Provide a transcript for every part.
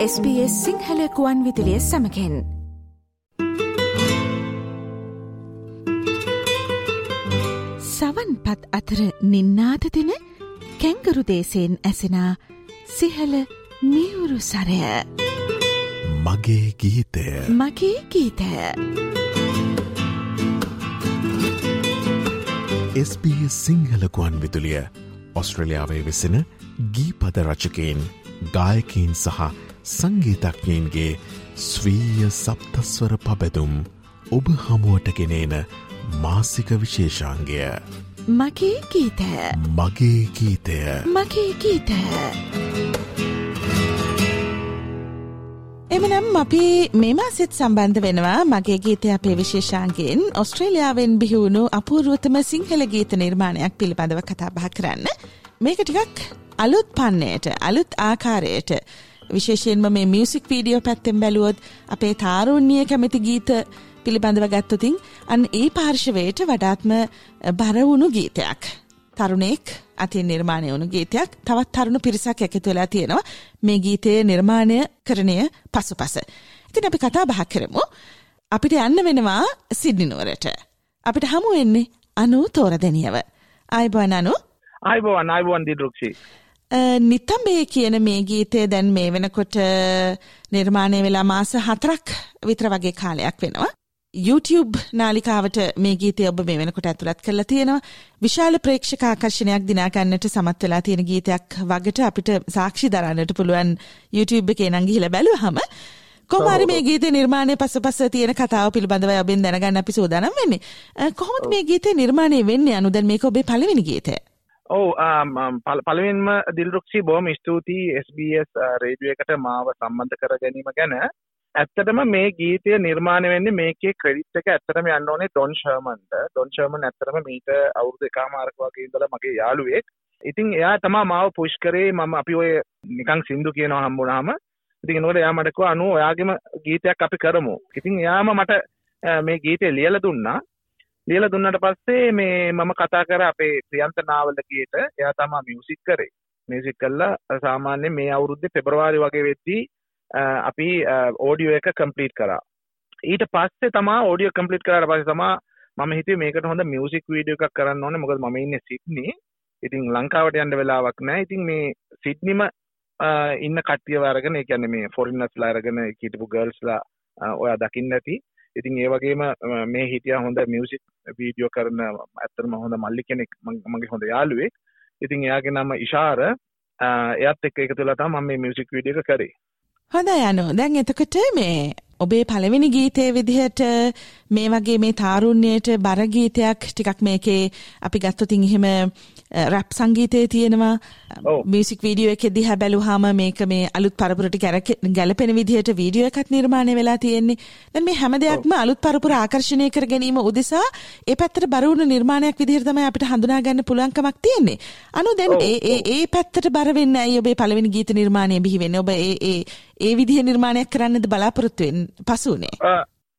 SBS සිංහලකුවන් විදිලිය සමකෙන්. සවන් පත් අතර නින්නාද දෙන කැංගරු දේශයෙන් ඇසෙනා සිහල මියවුරු සරය. මගේ ගීතය. මගේ ගීතය. SBS සිංහලකුවන් විතුලිය ඔස්ට්‍රලියාවේ වෙසෙන ගීපද රචකයෙන් ගායකීන් සහ සංගීතඥයන්ගේ ස්වීය සප්තස්වර පබැදුම් ඔබ හමුවට ගෙනේන මාසික විශේෂාන්ගය මගේ ගීතය. මගේ ගීතය. මගේ ගීතය. එමනම් අපි මෙම සිත් සම්බන්ධ වෙනවා මගේ ගීතය අපේ විශේෂාන්ගෙන් ඔස්ට්‍රේලියාවෙන් බිහිවුණු අපූරුවතම සිංහල ගීත නිර්මාණයක් පිළිබඳව කතා බහ කරන්න. මේක ටිකක් අලුත් පන්නේට අලුත් ආකාරයට විශේෂයෙන්ම මේ මියසික් වීඩියෝ පැත්තෙන් බැලුවොත් අපේ තාරුණ්‍යය කැමති ගීත පිළිබඳව ගත්තතින් අන් ඒ පාර්ශවයට වඩාත්ම බරවුණු ගීතයක්. තරුණෙක් අතින් නිර්මාණය වුණු ගීතයක් තවත් තරුණු පිරිසක් එකතු වෙලා තියෙනවා මේ ගීතයේ නිර්මාණය කරණය පසු පස. ඉතින් අපි කතා බහක් කරමු. අපිට යන්න වෙනවා සිද්ධිනුවරට. අපිට හමු වෙන්නේ අනු තෝරදැනියව. අයිබෝන් අනු අයිබෝවන් අයිබෝන් දිරුක්ෂි නිතම්බේ කියන මේ ගීතය දැන් මේ වෙනකොට නිර්මාණය වෙලා මාස හතරක් විතර වගේ කාලයක් වෙනවා. YouTube නාලිකාවට මේ ගීතය ඔබ මේ වෙනකොට ඇතුළත් කරලා තියෙනවා. විශාල ප්‍රේක්ෂක ආකර්ෂණයක් දිනාගන්නට සමත් වෙලා තියෙන ගීතයක් වගට අපිට සාක්ෂි දරන්නට පුළුවන් YouTube එකේ නම් ගිහිල්ලා බැලුවහම කොහොමරි මේ ගීතේ නිර්මාණය පසුපස තියෙන කතාව පිළිබඳව ඔබෙන් දැනගන්න අපි සූදානම් වෙන්නේ. කොහොමද මේ ගීතේ නිර්මාණය වෙන්නේ? අනු දැන් මේක ඔබේ පළවෙනි ගීතය. ඔව් පළවෙනිම දිල්රුක්ෂි බොහොම ස්තුතියි SBS රේඩියෝ එකට මාව සම්බන්ධ කර ගැනීම ගැන. ඇත්තටම මේ ගීතය නිර්මාණය වෙන්නේ මේකේ ක්‍රෙඩිට් එක ඇත්තටම යන්න ඕනේ ඩොන් ෂර්මන්ට ඩොන් ෂර්මන් ඇත්තටම මීට අවුරුදු එකමාරක වගේ ඉඳලා මගේ යාළුවෙක්. ඉතින් එයා තමා මාව පුෂ් කරේ මම අපි ඔය නිකන් සින්දු කියනවා හම්බුනාම. ඉතින් එනකොට එයා මට කිව්වා අනු ඔයාගේම ගීතයක් අපි කරමු. ඉතින් එයාම මට මේ ගීතය ලියලා දුන්නා. ලියලා දුන්නට පස්සේ මේ මම කතා කර අපේ ප්‍රියන්ත නාවලකයට එයා තමා මියුසික් කරේ. මියුසික් කළා. සාමාන්‍යයෙන් මේ අවුරුද්දේ පෙබරවාරි වගේ වෙද්දී අපි ඕඩියෝ එක කම්ප්ලීට් කරා. ඊට පස්සේ තමා ඕඩියෝ කම්ප්ලීට් කරාට පස්සේ තමා මම හිතුවේ මේකට හොඳ මියුසික් වීඩියෝ එකක් කරන්න ඕනේ. මොකද මම ඉන්නේ සිඩ්නි ඉතින් ලංකාවට යන්න වෙලාවක් නැහැ. ඉතින් මේ සිඩ්නිම ඉන්න කට්ටියව අරගෙන ඒ කියන්නේ මේ ෆොරිනර්ස්ලා අරගෙන හිටපු ගර්ල්ස්ලා ඔයා දකින්න ඇති. ඉතින් ඒ වගේම මේ හිටිය හොඳ මියසික් වීඩියෝ කරන ඇත්තරම හොඳ මල්ලි කෙනෙක් මගේ හොඳ යාළුවෙක්. ඉතින් එයාගේ නම ඉශාර එයත් එක්ක එකතු වෙලා තමයි මම මේ මියුසික් වීඩියෝ එක කරේ. හොඳයි අනු. දැන් එතකොට මේ ඔබේ පළවෙනි ගීතය විදිහට මේ වගේ මේ තාරුණ්‍යයට බර ගීතයක් ටිකක් මේකේ අපි ගත්තොතින් එහෙම රැප් සංගීතය තියෙනවා මියසික් වීඩියෝ එක දිහා බැලුවාම මේක මේ අලුත් පරපුරට ගැලපෙන විදිහට වීඩියෝ එකක් නිර්මාණය වෙලා තියෙන්නේ. දැන් මේ හැම දෙයක්ම අලුත් පරපුර ආකර්ෂණය කර ගැනීම උදෙසා ඒ පැත්තට බර වුණු නිර්මාණයක් විදිහට තමයි අපිට හඳුනා ගන්න පුළුවන්කමක් තියෙන්නේ. අනු දැන් ඒ ඒ ඒ පැත්තට බර වෙන්නේ ඇයි ඔබේ පළවෙනි ගීත නිර්මාණය බිහි වෙන්නේ? ඔබ ඒ ඒ ඒ විදිහ නිර්මාණයක් කරන්නද බලාපොරොත්තු වෙන්නේ පසුනේ?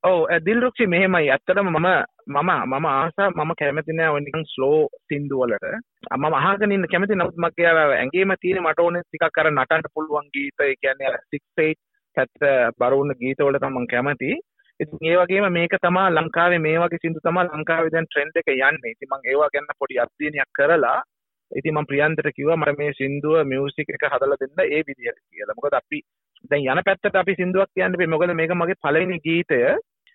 ඔව්. දිල්රුක්ෂි මෙහෙමයි. ඇත්තටම මම මම මම ආසා මම කැමති නෑ ඔය නිකන් ස්ලෝ සින්දු වලට. මම අහගෙන ඉන්න කැමති නමුත් මගේ ඇඟේම තියෙන මට ඕනේ ටිකක් අර නටන්න පුළුවන් ගීත ඒ කියන්නේ අර 6 8 පැත්ත බර වුණ ගීත වල තමයි මම කැමති. ඉතින් ඒ වගේම මේක තමයි ලංකාවේ මේ වගේ සින්දු තමයි ලංකාවේ දැන් ට්‍රෙන්ඩ් එක යන්නේ. ඉතින් මම ඒවා ගැන පොඩි අධ්‍යයනයක් කරලා ඉතින් මම ප්‍රියන්තට කිව්වා මට මේ සින්දුව මියුසික් එක හදලා දෙන්න ඒ විදිහට කියලා. මොකද අපි දැන් යන පැත්තට අපි සින්දුවක් කියන්න බෑ මොකද මේක මගේ පළවෙනි ගීතය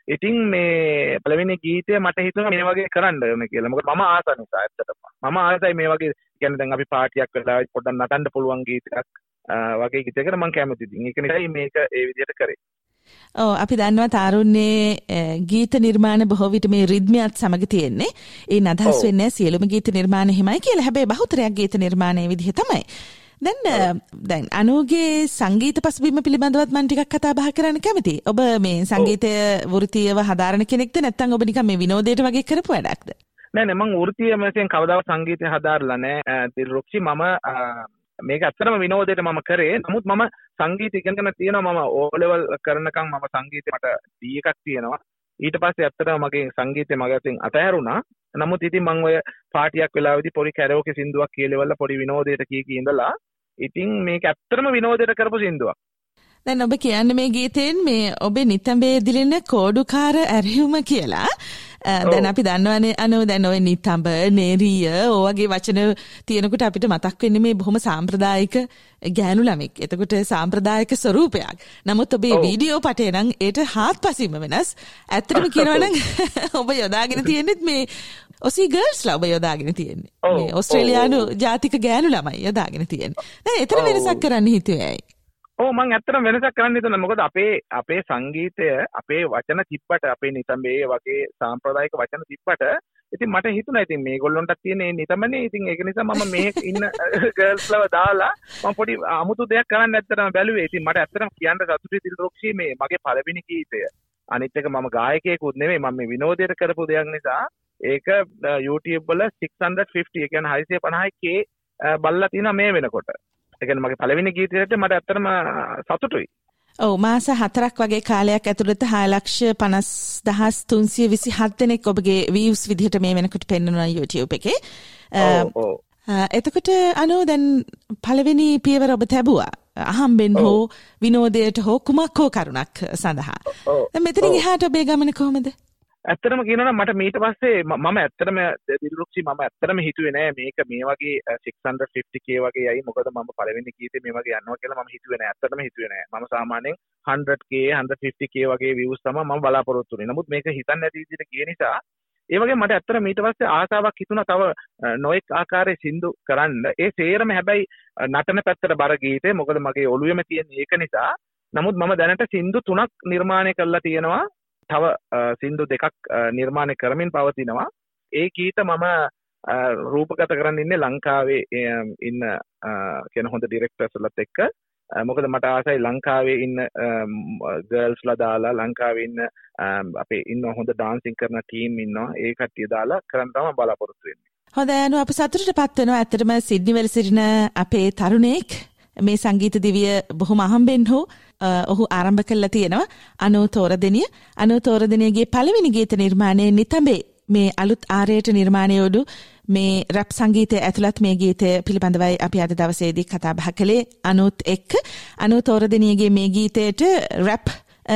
ඉතින් මේ පළවෙනි ගීතය මට හිතුණා මේ වගේ කරන්න ඕන කියලා. මොකද මම ආස නිසා ඇත්තටම. මම ආසයි මේ වගේ කියන්නේ දැන් අපි පාටියක් වෙලා පොඩ්ඩක් නටන්න පුළුවන් ගීතයක් වගේ ගීතයකට මම කැමතියි. ඒක නිසායි මේක ඒ විදිහට කරේ. ඕ අපි දන්නවා තාරුණ්‍යයේ ගීත නිර්මාණ බොහෝ විට මේ රිද්මයත් සමග තියෙන්නේ. ඒ අදහස් වෙන්නේ සියලුම ගීත නිර්මාණ හිමයි කියලා. හැබැයි බහුතරයක් ගීත නිර්මාණයේ විදිහ තමයි. දැන් දැන් අනුගේ සංගීත පසුබිම පිළිබඳවත් මම ටිකක් කතා බහ කරන්න කැමතියි. ඔබ මේ සංගීතය වෘත්තීයව හදාරන කෙනෙක්ද නැත්නම් ඔබ නිකන් මේ විනෝදයට වගේ කරපු වැඩක්ද? නෑ නෑ මම වෘත්තීය වශයෙන් කවදාවත් සංගීතය හදාarලා නෑ. දිල්රුක්ෂි මම මේක ඇත්තටම විනෝදයට මම කරේ. නමුත් මම සංගීත ඉගෙනගෙන තියෙනවා මම ඕ ලෙවල් කරනකම් මම සංගීතේ මට D එකක් තියෙනවා. ඊට පස්සේ ඇත්තටම මගේ සංගීතය මගේ අතින් අතහැරුණා. නමුත් ඉතින් මම ඔය පාටියක් වෙලාවේදී පොඩි කැරෝකේ සින්දුවක් කියලෙවල පොඩි විනෝදයට කී කී ඉඳලා ඉතින් මේක ඇත්තටම විනෝදයට කරපු සින්දුවක්. දැන් ඔබ කියන්න මේ ගීතයෙන් මේ ඔබේ නිතඹේ දිලෙන කෝඩුකාර ඇරයුම කියලා දැන් අපි දන්නවනේ අනෝ දැන් ඔය නිතඹ නේරිය ඕවගේ වචන තියෙනකොට අපිට මතක් වෙන්නේ මේ බොහොම සාම්ප්‍රදායික ගෑනු ළමෙක්. එතකොට සාම්ප්‍රදායික ස්වරූපයක්. නමුත් ඔබේ වීඩියෝ පටේ නම් ඒට හාත්පසින්ම වෙනස්. ඇත්තටම කියනවා නම් ඔබ යොදාගෙන තියෙන්නේ මේ ඔසී ගර්ල්ස්ලා ඔබ යොදාගෙන තියෙන්නේ. මේ ඕස්ට්‍රේලියානු ජාතික ගෑනු ළමයි යොදාගෙන තියෙන්නේ. දැන් එතන වෙනසක් කරන්න හිතුවේ ඇයි? ඕ මං ඇත්තටම වෙනසක් කරන්න හිතුණා. මොකද අපේ අපේ සංගීතය අපේ වචන තිබ්බට අපේ නිතඹේ වගේ සාම්ප්‍රදායික වචන තිබ්බට ඉතින් මට හිතුණා ඉතින් මේගොල්ලොන්ටත් තියෙන නිතඹනේ. ඉතින් ඒක නිසා මම මේ ඉන්න ගර්ල්ස්ලව දාලා මම පොඩි අමුතු දෙයක් කරන්න ඇත්තටම බැලුවේ. ඉතින් මට ඇත්තටම කියන්න සතුටුයි දිල්රොක්ෂි මේ මගේ පළවෙනි ගීතය. අනිත් එක මම ගායකයෙකුත් නෙමෙයි මම මේ විනෝදයට කරපු දෙයක් නිසා. ඒක uh, YouTube වල 650 ඒ කියන්නේ 650k uh, බල්ලා තියෙනවා මේ වෙනකොට. එකන මගේ පළවෙනි ගීතයට මට ඇත්තටම සතුටුයි. ඔව් මාස හතරක් වගේ කාලයක් ඇතුළත 6 ලක්ෂ 50 327 දෙනෙක් ඔබගේ views විදිහට මේ වෙනකොට පෙන්වනවා YouTube එකේ. එතකොට අනෝ දැන් පළවෙනි පියවර ඔබ තැබුවා. අහම්බෙන් හෝ විනෝදයට හෝ කුමක් හෝ කරුණක් සඳහා. මෙතනින් එහාට ඔබේ ගමන කොහොමද? ඇත්තටම කියනවා මට මීට පස්සේ මම ඇත්තටම දිරුක්ෂි මම ඇත්තටම හිතුවේ නෑ මේක මේ වගේ 650k වගේ යයි. මොකද මම පළවෙනි ගීතේ මේ වගේ යනවා කියලා මම හිතුවේ නෑ. ඇත්තටම හිතුවේ නෑ. මම සාමාන්‍යයෙන් 100k 150k වගේ views තමයි මම බලාපොරොත්තු වෙන්නේ. නමුත් මේක හිතන්නේ නැති විදිහට ගිය නිසා ඒ වගේ මට ඇත්තට මීට පස්සේ ආසාවක් හිතුණා තව නොඑක් ආකාරයේ සින්දු කරන්න. ඒ සේරම හැබැයි නටන පැත්තට බර ගීතේ. මොකද මගේ ඔළුවේම තියෙන ඒක නිසා. නමුත් මම දැනට සින්දු තුනක් නිර්මාණය කරලා තියෙනවා. තව සින්දු දෙකක් නිර්මාණය කරමින් පවතිනවා. ඒ ගීත මම රූපගත කරන්න ඉන්නේ ලංකාවේ ඉන්න කෙන හොඳ ඩිරෙක්ටර්ස්ලත් එක්ක. මොකද මට ආසයි ලංකාවේ ඉන්න ගර්ල්ස්ලා දාලා ලංකාවේ ඉන්න අපේ ඉන්න හොඳ ඩාන්සින් කරන ටීම් ඉන්නවා. ඒ කට්ටිය දාලා කරන්න තමයි බලාපොරොත්තු වෙන්නේ. හොඳයි අනු අප සතුටට පත් වෙනවා. ඇත්තටම සිඩ්නි වල සිටින අපේ තරුණයෙක්. මේ සංගීත දිවිය බොහොම අහම්බෙන් හෝ ඔහු ආරම්භ කල්ලා තියෙනවා අනෝ තෝරදනිය අනෝ තෝරදනයගේ පළවෙනි ගීත නිර්මාණය නිතඹේ මේ අලුත් ආරයට නිර්මාණයෝඩු මේ රැප් සංගීතය ඇතුළත් මේ ගීතය පිළිබඳවයි අපි අද දවසේදී කතා බහ කළේ අනුත් එක්ක අනු තෝරදනයගේ මේ ගීතයට රැප්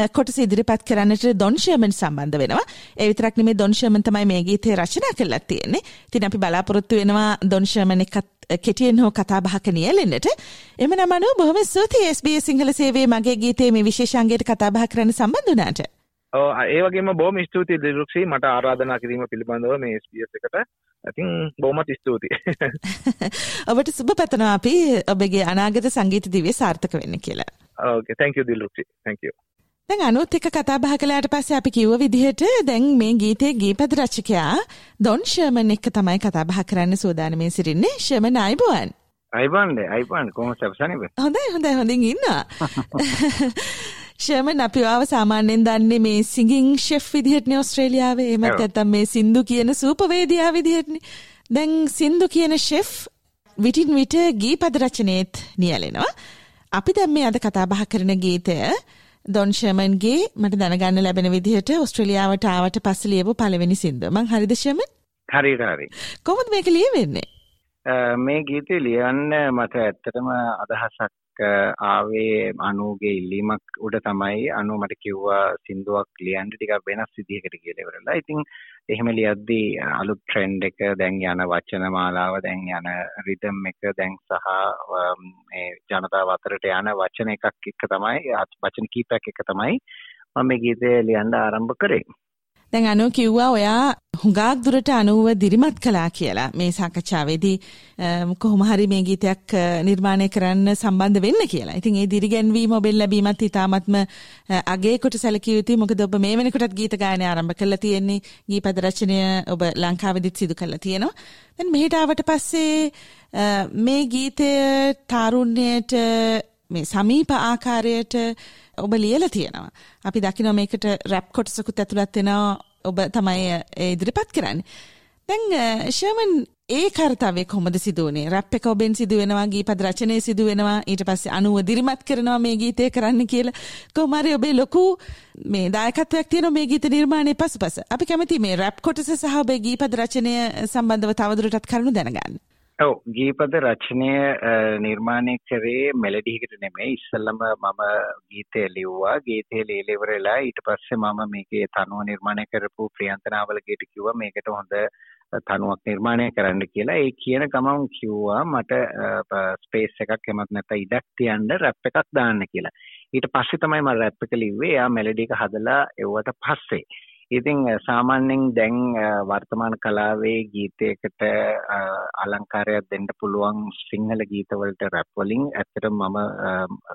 කොටස ඉදිරිපත් කරන්නට දොන් ෂර්මන් සම්බන්ධ වෙනවා. ඒ විතරක් නෙමෙයි දොන් ෂර්මන් තමයි මේ ගීතය රචනා කළා තියෙන්නේ. ඉතින් අපි බලාපොරොත්තු වෙනවා දොන් ෂර්මන් එක්කත් කෙටියෙන් හෝ කතා බහක නියැලෙන්නට. එම නමනු බොහොම ස්තුතියි SBS සිංහල සේවයේ මගේ ගීතයේ මේ විශේෂාංගයට කතා බහ කරන්න සම්බන්ධ වුණාට. ඕ ඒ වගේම බොහොම ස්තුතියි දිරුක්ෂි මට ආරාධනා කිරීම පිළිබඳව මේ SBS එකට. ඉතින් බොහොමත් ස්තුතියි. ඔබට සුබ පතනවා අපි ඔබගේ අනාගත සංගීත දිවිය සාර්ථක වෙන්න කියලා. ඕකේ thank you දිරුක්ෂි. දැන් අනුත් එක්ක කතා බහ කළාට පස්සේ අපි කිව්ව විදිහට දැන් මේ ගීතයේ ගීපද රචකයා ඩොන් ෂර්මන් එක්ක තමයි කතා බහ කරන්න සූදානම්ෙන් සිටින්නේ. ෂර්මන් අයිබෝන්. අයිබෝන් අයිබෝන්. කොහොමද සබසනිබ හොඳයි හොඳයි හොඳින් ඉන්නවා. ෂර්මන් අපි ආව සාමාන්‍යයෙන් දන්නේ මේ සිංගින් ෂෙෆ් විදිහටනේ ඕස්ට්‍රේලියාවේ. එහෙමත් නැත්නම් මේ සින්දු කියන සූපවේදියා විදිහටනේ. දැන් සින්දු කියන ෂෙෆ් විටින් විට ගීපද රචනයේත් නියැලෙනවා. අපි දැන් මේ අද කතා බහ කරන ගීතය ඩොන් ෂර්මන්ගේ මට දැනගන්න ලැබෙන විදිහට ඔස්ට්‍රේලියාවට ආවට පස්සේ ලියපු පළවෙනි සින්දුව. මං හරිද ෂර්මන්? හරියට හරි. කොහොමද මේක ලියවෙන්නේ? මේ ගීතේ ලියන්න මට ඇත්තටම අදහසක් ආවේ අනුගේ ඉල්ලීමක් උඩ තමයි අනු මට කිව්වා සින්දුවක් ලියන්න ටිකක් වෙනස් විදිහකට කියලා ඉවරලා. ඉතින් එහෙම ලියද්දී අලුත් ට්‍රෙන්ඩ් එක දැන් යන වචන මාලාව දැන් යන රිද්ම් එක දැන් සහ මේ ජනතාව අතරට යන වචන එකක් එක්ක තමයි වචන කීපයක් එක්ක තමයි මම මේ ගීතය ලියන්න ආරම්භ කරේ. දැන් අනු කිව්වා ඔයා හුඟක් දුරට අනුව දිරිමත් කළා කියලා මේ සාකච්ඡාවේදී කොහොම හරි මේ ගීතයක් නිර්මාණය කරන්න සම්බන්ධ වෙන්න කියලා. ඉතින් ඒ දිරිගැන්වීම ඔබෙන් ලැබීමත් ඉතාමත්ම අගේ කොට සැලකිය යුතුයි. මොකද ඔබ මේ වෙනකොටත් ගීත ගායනය ආරම්භ කළා තියෙන්නේ. ගීපද රචනය ඔබ ලංකාවේදීත් සිදු කළා තියෙනවා. දැන් මෙහෙට ආවට පස්සේ මේ ගීතය තාරුණ්‍යයට මේ සමීප ආකාරයට ඔබ ලියලා තියෙනවා. අපි දකිනවා මේකට රැප් කොටසකුත් ඇතුළත් වෙනවා ඔබ තමයි ඉදිරිපත් කරන්නේ. දැන් ෂර්මන් ඒ කාර්යතාවය කොහොමද සිදු වුනේ? රැප් එක ඔබෙන් සිදු වෙනවා, ගීපද රචනය සිදු වෙනවා, ඊට පස්සේ අනුව දිරිමත් කරනවා මේ ගීතය කරන්න කියලා. කොහොම හරි ඔබේ ලොකු මේ දායකත්වයක් තියෙනවා මේ ගීත නිර්මාණයේ පසුපස. අපි කැමති මේ රැප් කොටස සහ ඔබේ ගීපද රචනය සම්බන්ධව තවදුරටත් කරුණු දැනගන්න. ඔව් ගීපද රචනය නිර්මාණය කරේ මෙලඩියකට නෙමෙයි. ඉස්සෙල්ලම මම ගීතය ලිව්වා. ගීතය ලියලා ඉවරලා ඊට පස්සේ මම මේකේ තනුව නිර්මාණය කරපු ප්‍රියන්තනාවලගේට කිව්වා මේකට හොඳ තනුවක් නිර්මාණය කරන්න කියලා. ඒ කියන ගමන් කිව්වා මට ස්පේස් එකක් එමත් නැත්නම් ඉඩක් තියන්න රැප් එකක් දාන්න කියලා. ඊට පස්සේ තමයි මම රැප් එක ලිව්වේ. එයා මෙලඩි එක හදලා එව්වට පස්සේ. ඉතින් සාමාන්‍යයෙන් දැන් වර්තමාන කලාවේ ගීතයකට අලංකාරයක් දෙන්න පුළුවන් සිංහල ගීතවලට රැප් වලින්. ඇත්තටම මම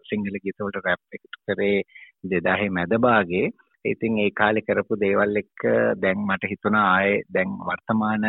සිංහල ගීතවලට රැප් එකතු කරේ 2000 මැද භාගයේ. ඉතින් ඒ කාලේ කරපු දේවල් එක්ක දැන් මට හිතුණා ආයේ දැන් වර්තමාන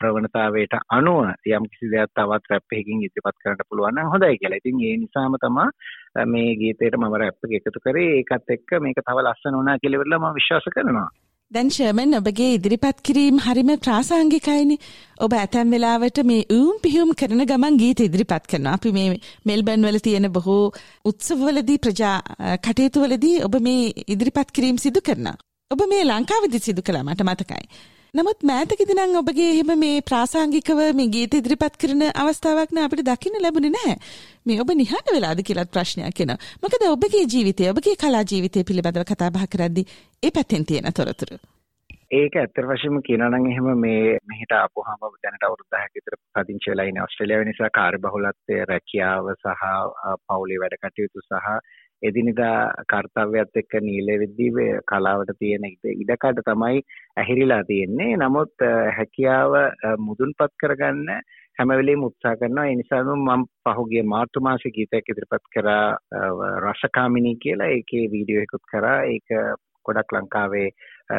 ප්‍රවණතාවයට අනුව යම් කිසි දෙයක් තවත් රැප් එකකින් ඉදිරිපත් කරන්න පුළුවන් නම් හොඳයි කියලා. ඉතින් ඒ නිසාම තමයි මේ ගීතයට මම රැප් එක එකතු කරේ ඒකත් එක්ක මේක තව ලස්සන වුණා කියලා ඉවරලා මම විශ්වාස කරනවා. දැන් ෂර්මන් ඔබගේ ඉදිරිපත් කිරීම හරිම ප්‍රාසංගිකයිනේ. ඔබ ඇතැම් වෙලාවට මේ ඌම් පිහුම් කරන ගමන් ගීත ඉදිරිපත් කරනවා. අපි මේ මෙල්බර්න් වල තියෙන බොහෝ උත්සවවලදී ප්‍රජා කටයුතු වලදී ඔබ මේ ඉදිරිපත් කිරීම සිදු කරනවා. ඔබ මේ ලංකාවේදී සිදු කළා මට මතකයි. නමුත් මෑතකදී නම් ඔබගේ එහෙම මේ ප්‍රාසංගිකව මේ ගීත ඉදිරිපත් කරන අවස්ථාවක් න අපිට දකින්න ලැබුණේ නැහැ. මේ ඔබ නිහඬ වෙලාද කියලාත් ප්‍රශ්නයක් එනවා. මොකද ඔබගේ ජීවිතය, ඔබගේ කලා ජීවිතය පිළිබඳව කතා බහ කරද්දී ඒ පැත්තෙන් තියෙන තොරතුරු. ඒක ඇත්ත වශයෙන්ම කියනවා නම් එහෙම මේ මෙහෙට ආපුවාම දැනට අවුරුදු 10ක විතර පදිංචි වෙලා ඉන්නේ ඕස්ට්‍රේලියාව නිසා කාර්යබහුලත්වය රැකියාව සහ පවුලේ වැඩ කටයුතු සහ එදිනෙදා කර්තව්‍යත් එක්ක නීලෙවිද්දී කලාවට තියෙන ඉඩකඩ තමයි ඇහිරිලා තියෙන්නේ. නමුත් හැකියාව මුදුන්පත් කරගන්න හැම වෙලෙම උත්සාහ කරනවා. ඒ නිසා මම පහුගිය මාර්තු මාසේ ගීතයක් ඉදිරිපත් කරා රසකාමිනී කියලා. ඒකේ වීඩියෝ එකකුත් කරා. ඒක ගොඩක් ලංකාවේ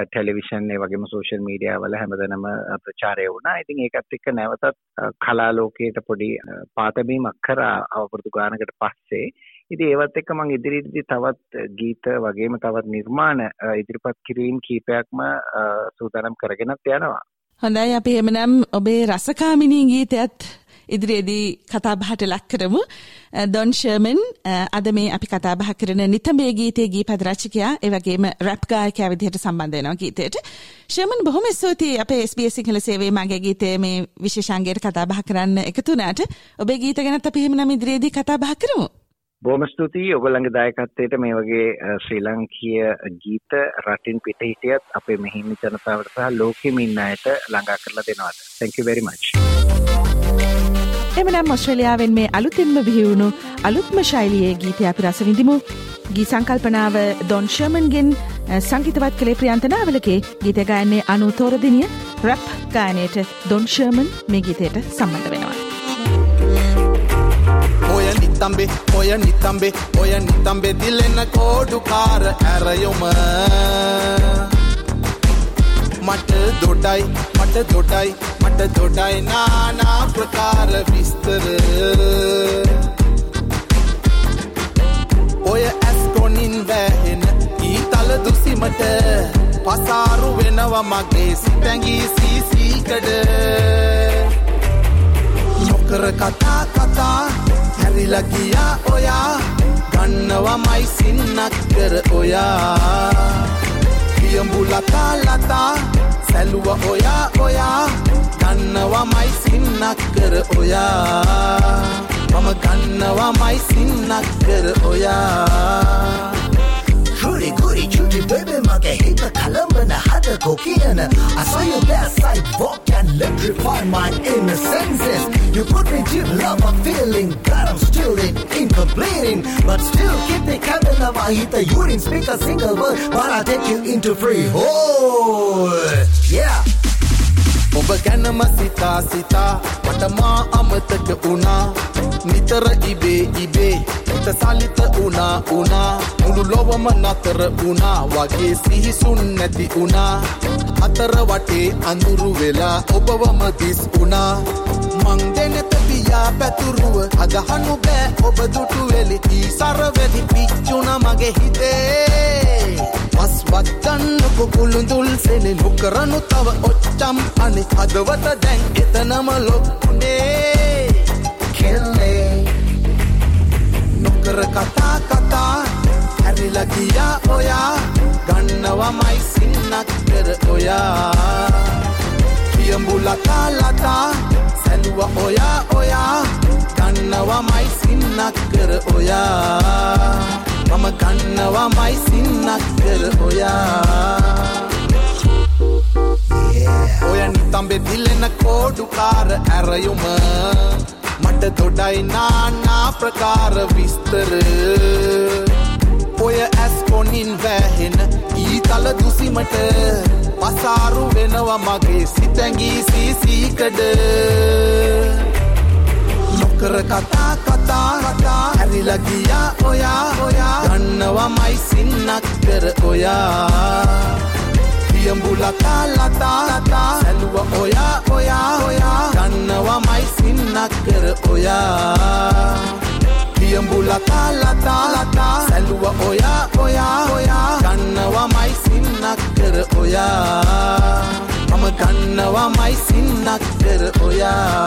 ටෙලිවිෂන් ඒ වගේම සෝෂල් මීඩියා වල හැමදැනම ප්‍රචාරය වුණා. ඉතින් ඒකත් එක්ක නැවතත් කලා ලෝකයට පොඩි පාතබීමක් කරා අවුරුදු ගානකට පස්සේ. ඉතින් ඒවත් එක්ක මම ඉදිරියේදී තවත් ගීත වගේම තවත් නිර්මාණ ඉදිරිපත් කිරීම කීපයක්ම සූදානම් කරගෙනත් යනවා. හොඳයි අපි එහෙමනම් ඔබේ රසකාමිනී ගීතයත් ඉදිරියේදී කතා බහට ලක් කරමු. ඩොන් ෂර්මන් අද මේ අපි කතා බහ කරන නිතඹේ ගීතයේ ගීපද රචකයා ඒ වගේම රැප් ගායකයා විදිහට සම්බන්ධ වෙනවා ගීතයට. ෂර්මන් බොහොම ස්තුතියි අපේ SBS සිංහල සේවයේ මගේ ගීතයේ මේ විශේෂාංගයට කතා බහ කරන්න එකතු වුණාට ඔබේ ගීත ගැනත් අපි එහෙමනම් ඉදිරියේදී කතා බහ කරමු. බොහොම ස්තුතියි ඔයගොල්ලන්ගේ දායකත්වයට මේ වගේ ශ්‍රී ලාංකීය ගීත රටින් පිට හිටියත් අපේ මෙහිම ජනතාවට සහ ලෝකෙම ඉන්න අයට ළඟා කරලා දෙනවාට. Thank you very much. එමනම් ඔස්ට්‍රේලියාවෙන් මේ අලුතින්ම බිහිවුණු අලුත්ම ශෛලියේ ගීතය අපි රස විඳිමු. ගී සංකල්පනාව ඩොන් ෂර්මන්ගෙන් සංගීතවත් කළේ ප්‍රියන්තනාවලගේ ගීත ගායන්නේ අනු තෝරදිනිය රැප් ගායනයට ඩොන් ෂර්මන් මේ ගීතයට සම්බන්ධ වෙනවා. නිතම්බේ ඔය නිතම්බේ ඔය නිතම්බේ දිලෙන කෝඩුකාර ඇරයොම මට දොඩයි මට දොඩයි මට දොඩයි නානා ප්‍රකාර විස්තර ඔය ඇස්කොනින් වැහෙන ඊතල දුසිමට පසාරු වෙනව මගේ සිතැඟී සීසීකඩ නොකර කතා කතා හැරිලා ගියා ඔයා ගන්නවමයි සින්නක් කර ඔයා. පියඹු ලතා ලතා සැලුව ඔයා ඔයා. ගන්නවමයි සින්නක් කර ඔයා. මම ගන්නවමයි සින්නක් කර ඔයා. Goody She baby mage hate the Colombian had the cocaine. I saw you that sidewalk and electrify my inner senses. You put me deep love, I'm feeling God, I'm still in, incompleting. But still keep the candle I hit the urine, speak a single word, but I take you into free hold. Yeah. ಒಬ್ಬಗನ ಮಸಿತಾ Sita ಪಟಮ ಅಮತಕ ಉಣ ನಿತರ ಇಬೆ ಇಬೆ ಸಾಲಿತ ಉಣ ಉಣ මුළු ලොවම නතර වුණා. වගේ සිහිසුන් නැති වුණා. අතර වටේ අඳුරු වෙලා ඔබවම දිස් වුණා. මං දෙනත පියා පැතුරුව අදහනු බෑ. ඔබ දුටු වෙලි ඊසරවෙදි පිච්චුණ මගේ හිතේ. පස් වත්ගන්නකො කුළුඳුල් සෙනෙ නොකරනු තව ඔච්චම් අනෙ හදවත දැන් එතනම ලොක්කුනේ කෙල්ලේ නොකර කතා කතා හැරිලා ගියා ඔයා. ගන්නවමයි සින්නක් කර ඔයා. පියඹු ලතා ලතා සැලුව ඔයා ඔයා. ගන්නවමයි සින්නක් කර ඔයා. මම ගන්නවමයි සින්නක් කර ඔයා. ඔය නිතම්බෙ දිල්ලෙන කෝඩුකාර ඇරයුම. මට දොඩයි නානා ප්‍රකාර විස්තර. ඔය ඇස් කොනින් වැහෙන ඊතල දුසිමට පසාරු වෙනවා මගේ සිතැඟී සීසීකඩ. නොකර කතා කතා කතා ඇරිලගියා ඔයා ඔයා ගන්නවමයි සින්නක් කර ඔයා. පියඹු ලතා ලතා ලතා සැලුව ඔයා ඔයා ඔයා ගන්නවමයි සින්නක් කර ඔයා. පියඹු ලතා ලතා ලතා සැලුව ඔයා ඔයා ඔයා ගන්නවමයි සින්නක් කර ඔයා මම ගන්නවමයි සින්නක් කර ඔයා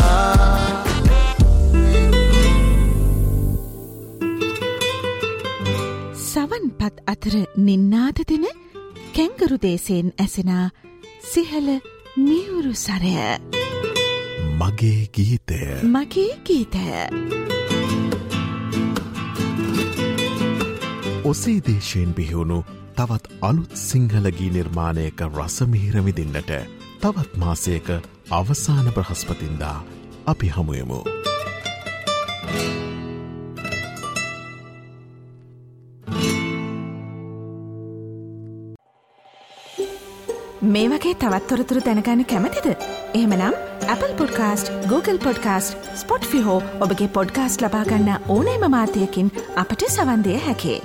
සවන් පත් අතර නින්නාද දෙන කැංගරු දේශයෙන් ඇසෙනා සිහල මියවුරු සරය. මගේ ගීතය. මගේ ගීතය ඔසේ දේශයෙන් බිහිවුණු තවත් අලුත් සිංහලගී නිර්මාණයක රසමිහිරමිදින්නට තවත් මාසයක අවසාන බ්‍රහස්පතින්දා අපි හමුයමු. මේ වගේ තවත්තොරතුරු දැනගන්න කැමතිද. එහමනම් Apple podcast Google podcast Spotify ඔබගේ පොඩ්කාස්ට ලබාගන්න ඕනෑම මාතයකින් අපට සවන්දය හැකේ.